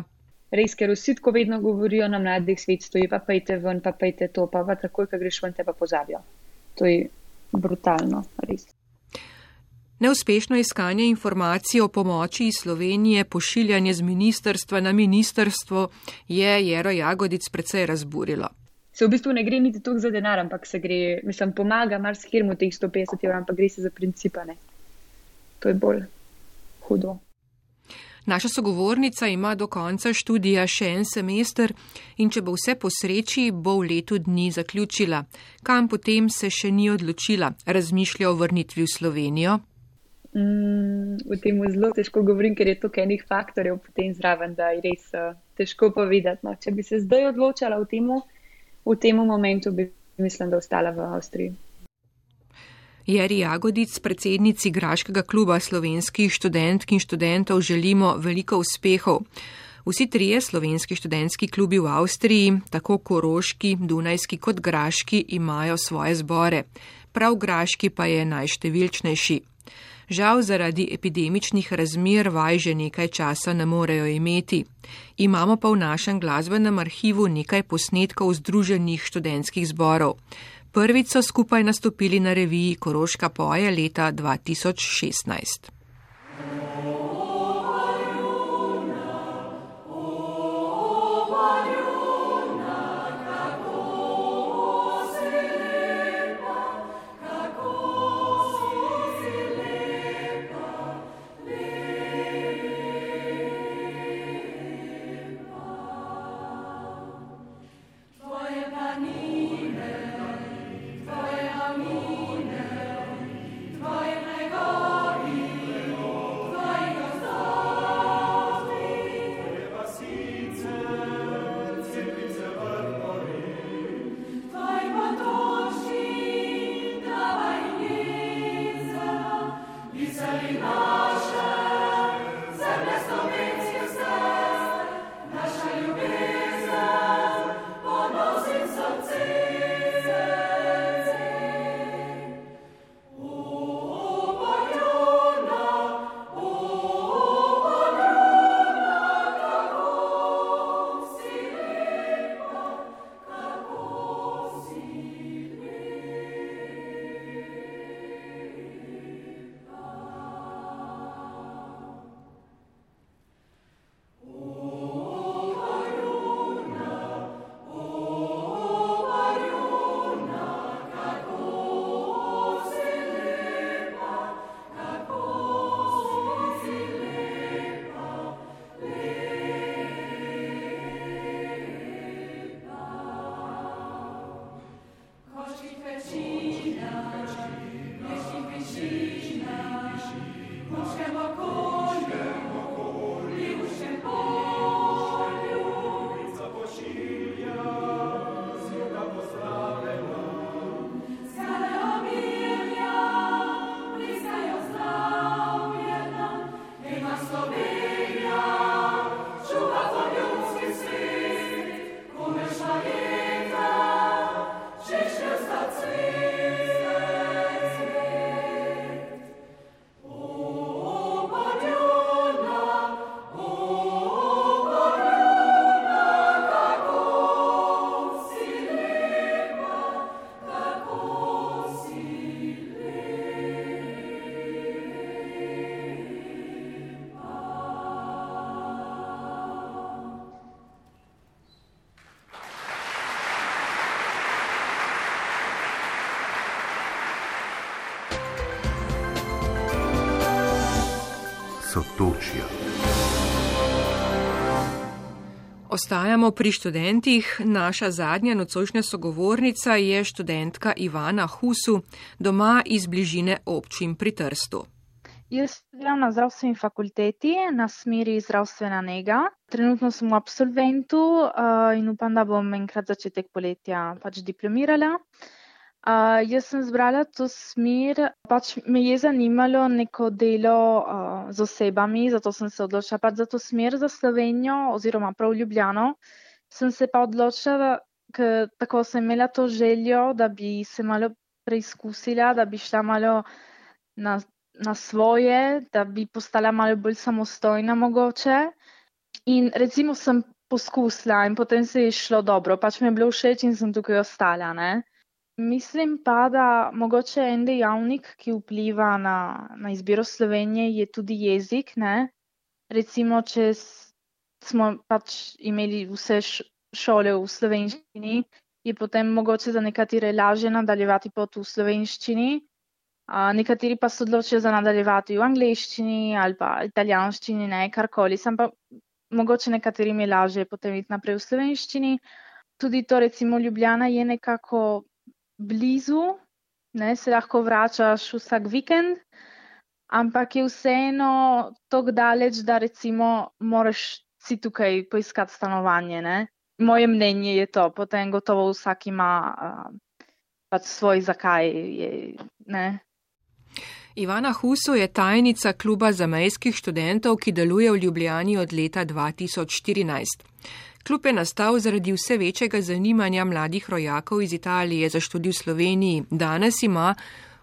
res, ker vsi tako vedno govorijo na mladih svet, stoji pa pejte ven, pa pejte to, pa pa takoj, ko greš ven, te pa pozabijo. To je brutalno, res. Neuspešno iskanje informacij o pomoči iz Slovenije, pošiljanje z ministerstva na ministerstvo je Jero Jagodic precej razburilo. Se v bistvu ne gre niti toliko za denar, ampak se gre, mislim, pomaga marsikirmu teh 150 evrov, ampak gre se za principane. To je bolj hudo. Naša sogovornica ima do konca študija še en semester in če bo vse po sreči, bo v letu dni zaključila. Kam potem se še ni odločila, razmišlja o vrnitvi v Slovenijo? Mm, v tem zelo težko govorim, ker je to enih faktorjev potem zraven, da je res uh, težko povedati. No. Če bi se zdaj odločala v tem, v tem momentu, bi mislim, da ostala v Avstriji. Jeri Jagodic, predsednici Graškega kluba slovenskih študentk in študentov, želimo veliko uspehov. Vsi trije slovenski študentski klubi v Avstriji, tako koroški, dunajski kot graški, imajo svoje zbore. Prav graški pa je najštevilčnejši. Žal zaradi epidemičnih razmer vaj že nekaj časa ne morejo imeti. Imamo pa v našem glasbenem arhivu nekaj posnetkov združenih študentskih zborov. Prvič so skupaj nastopili na reviji Koroška poje leta 2016. Sotočja. Ostajamo pri študentih. Naša zadnja nocojšnja sogovornica je študentka Ivana Husu, doma iz bližine občin pri Trstu. Jaz delam na zdravstveni fakulteti na smeri zdravstvena nega. Trenutno sem v absolventu uh, in upam, da bom enkrat začetek poletja pač diplomirala. Uh, jaz sem zbrala to smer, pač me je zanimalo neko delo uh, z osebami, zato sem se odločila pač za to smer za Slovenijo oziroma prav Ljubljano. Sem se pa odločila, ker tako sem imela to željo, da bi se malo preizkusila, da bi šla malo na, na svoje, da bi postala malo bolj samostojna mogoče. In recimo sem poskusila in potem se je šlo dobro, pač mi je bilo všeč in sem tukaj ostala, ne. Mislim pa, da mogoče en dejavnik, ki vpliva na, na izbiro Slovenije, je tudi jezik. Ne? Recimo, če smo pač imeli vse šole v slovenščini, je potem mogoče za nekatere lažje nadaljevati pot v slovenščini, a nekateri pa se odločijo za nadaljevati v angleščini ali pa italijanščini, ne karkoli. Sam pa mogoče nekaterim je lažje potem iti naprej v slovenščini. Tudi to, recimo, Ljubljana je nekako blizu, ne, se lahko vračaš vsak vikend, ampak je vseeno tako daleč, da recimo moraš si tukaj poiskati stanovanje. Ne. Moje mnenje je to, potem gotovo vsak ima uh, pač svoj zakaj. Je, ne. Ivana Huso je tajnica kluba zamejskih študentov, ki deluje v Ljubljani od leta 2014. Klub je nastal zaradi vse večjega zanimanja mladih rojakov iz Italije za študij v Sloveniji. Danes ima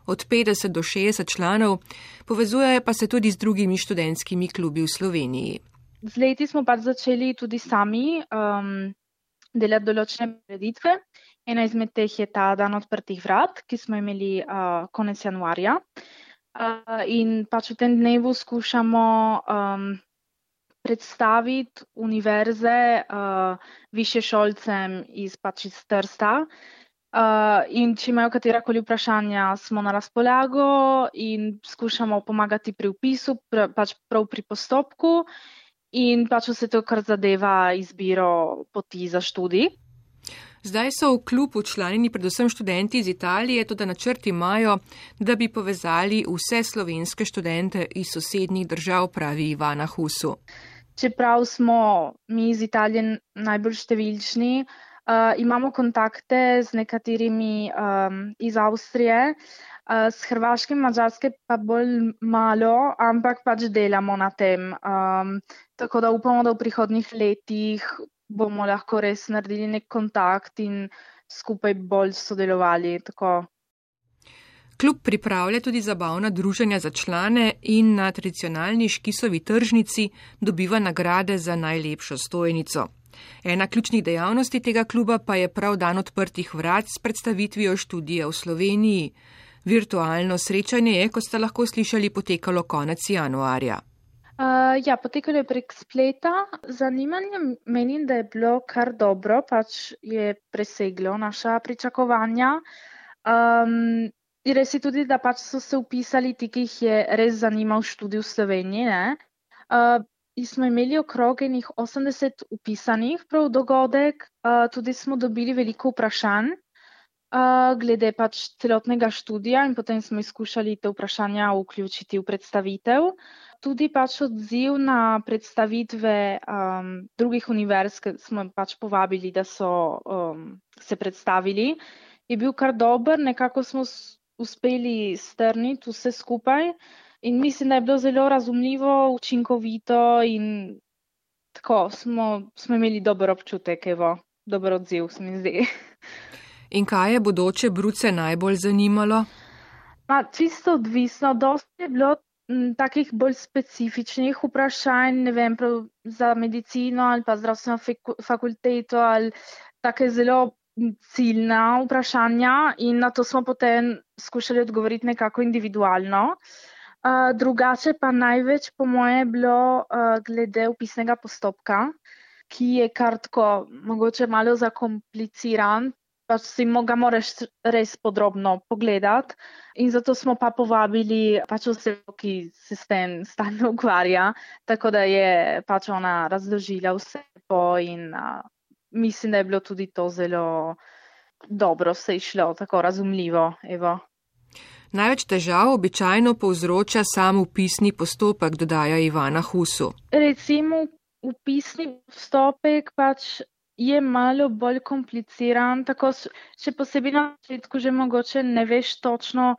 od 50 do 60 članov, povezuje pa se tudi z drugimi študentskimi klubi v Sloveniji. Z leti smo pa začeli tudi sami um, delati določene preditve. Ena izmed teh je ta dan odprtih vrat, ki smo imeli uh, konec januarja. Uh, in pač v tem dnevu skušamo um, predstaviti univerze uh, više šolcem iz pač iz Trsta. Uh, in če imajo katerakoli vprašanja, smo na razpolago in skušamo pomagati pri upisu, pr, pač prav pri postopku in pač vse to, kar zadeva izbiro poti za študij. Zdaj so v klubu članini predvsem študenti iz Italije, tudi načrti imajo, da bi povezali vse slovenske študente iz sosednjih držav, pravi Ivana Husu čeprav smo mi iz Italije najbolj številčni, uh, imamo kontakte z nekaterimi um, iz Avstrije, uh, s Hrvaške in Mačarske pa bolj malo, ampak pač delamo na tem. Um, tako da upamo, da v prihodnih letih bomo lahko res naredili nek kontakt in skupaj bolj sodelovali. Tako. Klub pripravlja tudi zabavna druženja za člane in na tradicionalni škisovi tržnici dobiva nagrade za najlepšo stojnico. Ena ključnih dejavnosti tega kluba pa je prav dan odprtih vrat s predstavitvijo študije v Sloveniji. Virtualno srečanje je, kot ste lahko slišali, potekalo konec januarja. Uh, ja, potekalo je prek spleta. Zanimanje menim, da je bilo kar dobro, pač je preseglo naša pričakovanja. Um, Res je tudi, da pač so se upisali ti, ki jih je res zanimal študij v Sloveniji. Uh, smo imeli okrog enih 80 upisanih prav dogodek, uh, tudi smo dobili veliko vprašanj uh, glede pač celotnega študija in potem smo izkušali te vprašanja vključiti v predstavitev. Tudi pač odziv na predstavitve um, drugih univerz, ki smo pač povabili, da so um, se predstavili, je bil kar dober, nekako smo uspeli strniti vse skupaj. In mislim, da je bilo zelo razumljivo, učinkovito in tako smo, smo imeli dober občutek, evo, dober odziv, se mi zdi. [LAUGHS] In kaj je bodoče bruce najbolj zanimalo? Ma, čisto odvisno. Dosti je bilo takih bolj specifičnih vprašanj, ne vem, za medicino ali pa zdravstveno fakulteto ali take zelo ciljna vprašanja in na to smo potem skušali odgovoriti nekako individualno. Uh, drugače pa največ, po moje, bilo uh, glede upisnega postopka, ki je kar tako mogoče malo zakompliciran. Pač si ga moraš res podrobno pogledati. In zato smo pa povabili pač osebo, ki se s tem stalno ukvarja, tako da je pač ona razložila vse po in a, mislim, da je bilo tudi to zelo dobro se išlo, tako razumljivo. Evo. Največ težav običajno povzroča sam upisni postopek, dodaja Ivana Husu. Recimo, upisni postopek pač je malo bolj kompliciran, tako še posebej na začetku, že mogoče ne veš točno,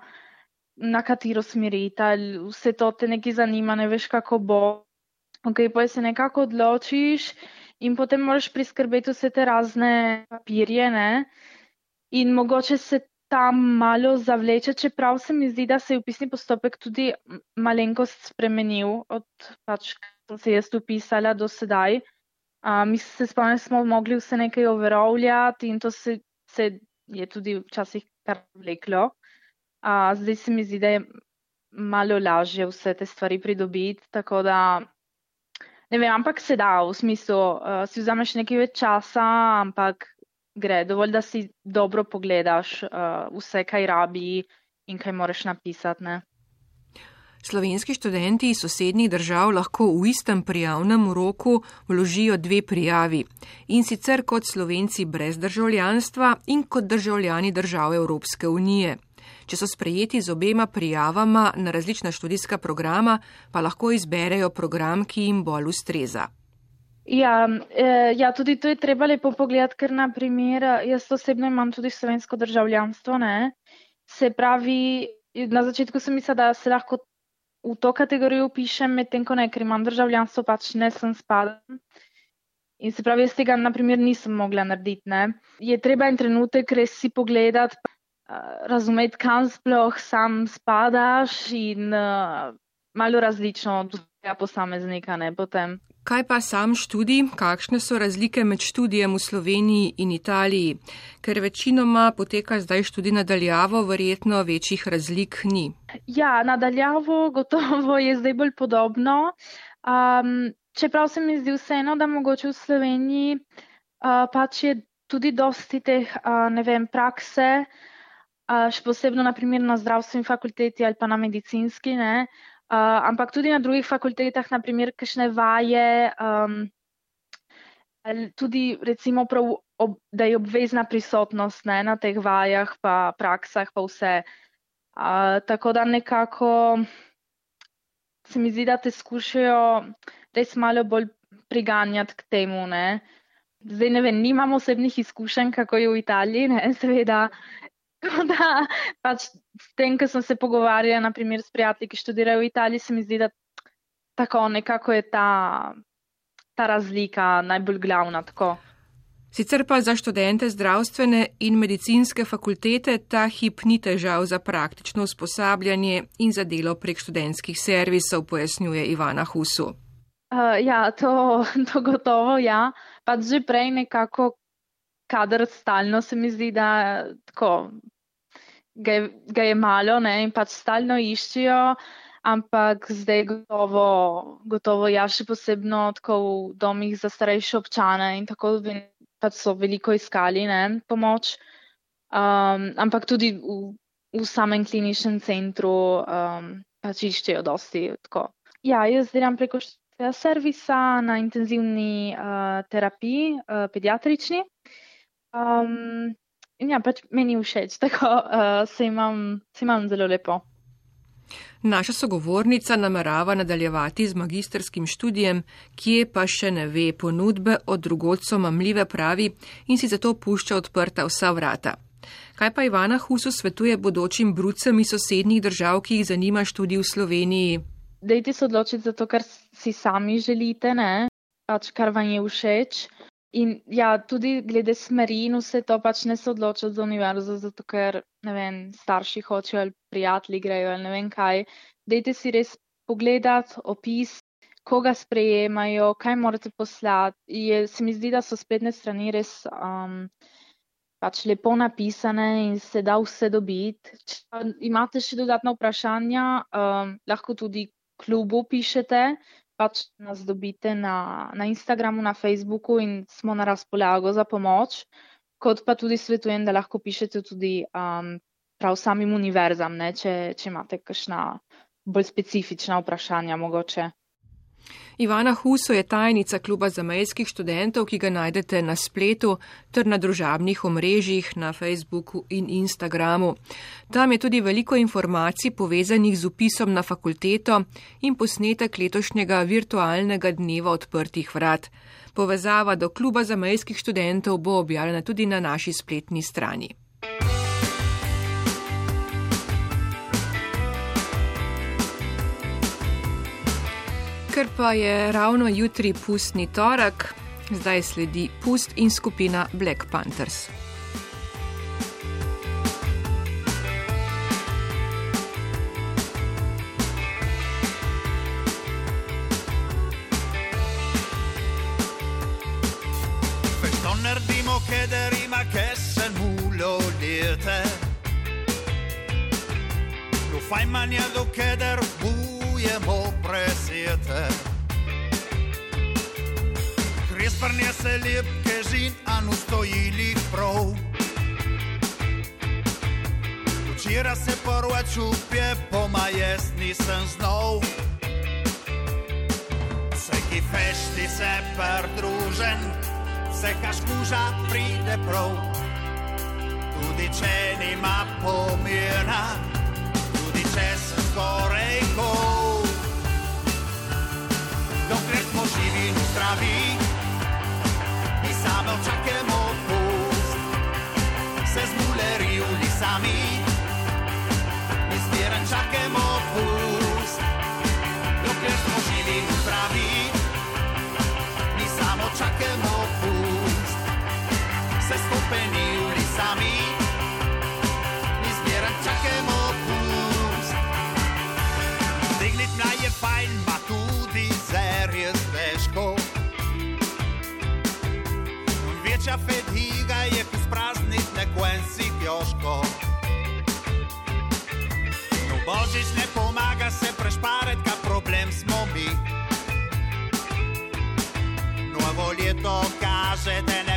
na katero smeriti, ali vse to te nekaj zanima, ne veš, kako bo. Ok, pa se nekako odločiš in potem moraš priskrbeti vse te razne papirje, ne? In mogoče se tam malo zavleče, čeprav se mi zdi, da se je upisni postopek tudi malenkost spremenil od pač, ko sem se jaz upisala do sedaj. Mi se spomnim, smo mogli vse nekaj overovljati in to se, se je tudi včasih kar vleklo. Uh, zdaj se mi zdi, da je malo lažje vse te stvari pridobiti, tako da ne vem, ampak se da v smislu, uh, si vzameš nekaj več časa, ampak gre, dovolj, da si dobro pogledaš uh, vse, kaj rabi in kaj moraš napisati. Slovenski študenti iz sosednjih držav lahko v istem prijavnem roku vložijo dve prijavi in sicer kot slovenci brez državljanstva in kot državljani držav Evropske unije. Če so sprejeti z obema prijavama na različna študijska programa, pa lahko izberejo program, ki jim bolj ustreza. Ja, eh, ja, tudi to je treba lepo pogledati, ker naprimer jaz osebno imam tudi slovensko državljanstvo. Ne? Se pravi, na začetku sem mislila, da se lahko v to kategorijo pišem, medtem ko ne, ker imam državljanstvo, pač ne sem spadam. In se pravi, jaz tega naprimer nisem mogla narediti. Ne. Je treba en trenutek res si pogledati, razumeti, kam sploh sam spadaš in uh, malo različno od vsega posameznika ne potem. Kaj pa sam študij? Kakšne so razlike med študijem v Sloveniji in Italiji? Ker večinoma poteka zdaj študij nadaljavo, verjetno večjih razlik ni. Ja, nadaljavo gotovo je zdaj bolj podobno. Um, čeprav se mi zdi vseeno, da mogoče v Sloveniji uh, pač je tudi dosti teh, uh, ne vem, prakse, uh, še posebno naprimer na zdravstveni fakulteti ali pa na medicinski, ne. Uh, ampak tudi na drugih fakultetah, naprimer, kakšne vaje, um, tudi recimo, prav, ob, da je obvezna prisotnost ne, na teh vajah, pa praksah, pa vse. Uh, tako da nekako se mi zdi, da te skušajo res malo bolj priganjati k temu. Ne. Zdaj ne vem, nimam osebnih izkušenj, kako je v Italiji, ne, seveda [LAUGHS] da pač s tem, ko sem se pogovarjala, naprimer s prijatelji, ki študirajo v Italiji, se mi zdi, da tako nekako je ta, ta razlika najbolj glavna. Tako. Sicer pa za študente zdravstvene in medicinske fakultete ta hip ni težav za praktično usposabljanje in za delo prek študentskih servisov, pojasnjuje Ivana Husu. Uh, ja, to, [LAUGHS] to gotovo, ja. Pa že prej nekako, kadar stalno se mi zdi, da tako ga je, ga je malo ne, in pač stalno iščejo, ampak zdaj gotovo, gotovo ja, še posebno tako v domih za starejše občane in tako pač so veliko iskali ne, pomoč. Um, ampak tudi v, v samem kliničnem centru um, pač iščejo dosti. Tako. Ja, jaz delam preko servisa na intenzivni uh, terapiji, uh, pediatrični. Um, ja, pač meni všeč, [LAUGHS] tako uh, se, imam, se imam zelo lepo. Naša sogovornica namerava nadaljevati z magistrskim študijem, kje pa še ne ve ponudbe od drugod so mamljive pravi in si zato pušča odprta vsa vrata. Kaj pa Ivana Husu svetuje bodočim brucem iz sosednjih držav, ki jih zanima študij v Sloveniji? Dejte se odločiti za to, kar si sami želite, ne? pač kar vam je všeč. In ja, tudi glede smeri in vse to pač ne se odločati za univerzo, zato ker, ne vem, starši hočejo ali prijatelji grejo ali ne vem kaj. Dejte si res pogledati opis, koga sprejemajo, kaj morate poslati. Je, se mi zdi, da so spletne strani res um, pač lepo napisane in se da vse dobiti. Če imate še dodatna vprašanja, um, lahko tudi klubu pišete pač nas dobite na, na Instagramu, na Facebooku in smo na razpolago za pomoč. kot pa tudi svetujem, da lahko pišete tudi um, prav samim univerzam, ne, če, če imate kakšna bolj specifična vprašanja mogoče. Ivana Huso je tajnica kluba zamejskih študentov, ki ga najdete na spletu ter na družabnih omrežjih na Facebooku in Instagramu. Tam je tudi veliko informacij povezanih z upisom na fakulteto in posnetek letošnjega virtualnega dneva odprtih vrat. Povezava do kluba zamejskih študentov bo objavljena tudi na naši spletni strani. Ker pa je ravno jutri pustni torek, zdaj sledi pust in skupina Black Panthers. Kederima kessen mulo dirte Lo fai mania do keder bujemo presjete Kriesprnje se lepke žin, a nu stoji lik prav. Včeraj se prva čupje, poma jaz nisem znov Vsaki fešti se perdružen, vsaka škuža pride prav. Tudi če nima pomena, tudi če sem skoraj gol Se stopeni ulicami, mi zbieran čakamo pust. Dignit mna je fajn, ma tudi zer je težko. Večja fetiga je kus praznit nekuen si pjoško. No božič ne pomaga se prešparet, ka problem smo mi. Novo leto kaže, da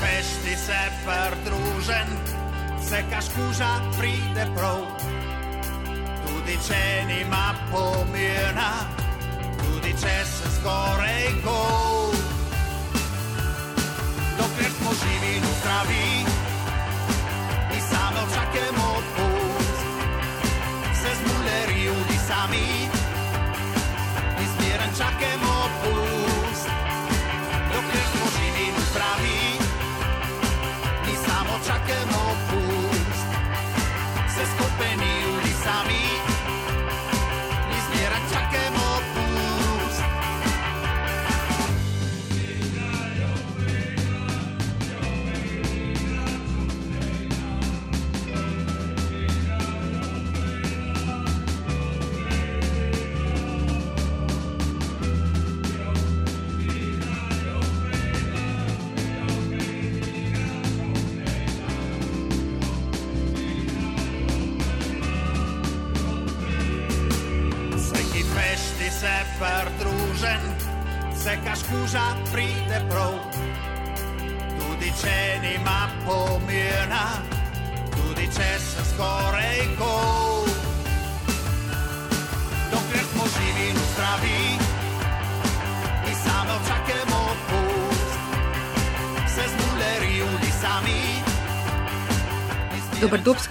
Fešti se perdružen, vsaka škuža pride prav. Tudi če nima pomena, tudi če se skoraj gol. Dokler smo živi in zdravi, mi sami čakamo pust. Se zmuleri ulicami, mi zbieran čakamo pust.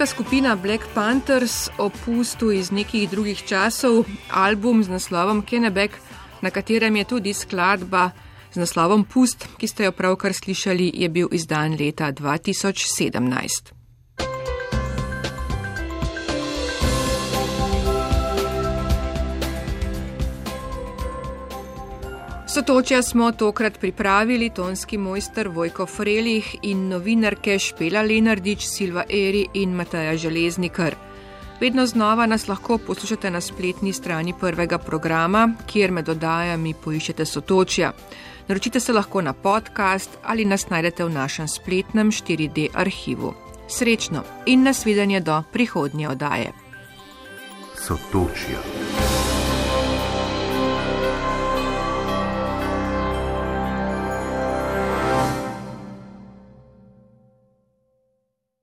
Dobrodobska skupina Black Panthers o pustu iz nekih drugih časov, album z naslovom Kennebec, na katerem je tudi skladba z naslovom Pust, ki ste jo pravkar slišali, je bil izdan leta 2017. Sotočja smo tokrat pripravili tonski mojster Vojko Frelih in novinarke Špela Lenardič, Silva Eri in Mataja Železnikar. Vedno znova nas lahko poslušate na spletni strani prvega programa, kjer med oddajami poiščete sotočja. Naročite se lahko na podcast ali nas najdete v našem spletnem 4D arhivu. Srečno in nasvidenje do prihodnje oddaje. Sotočja.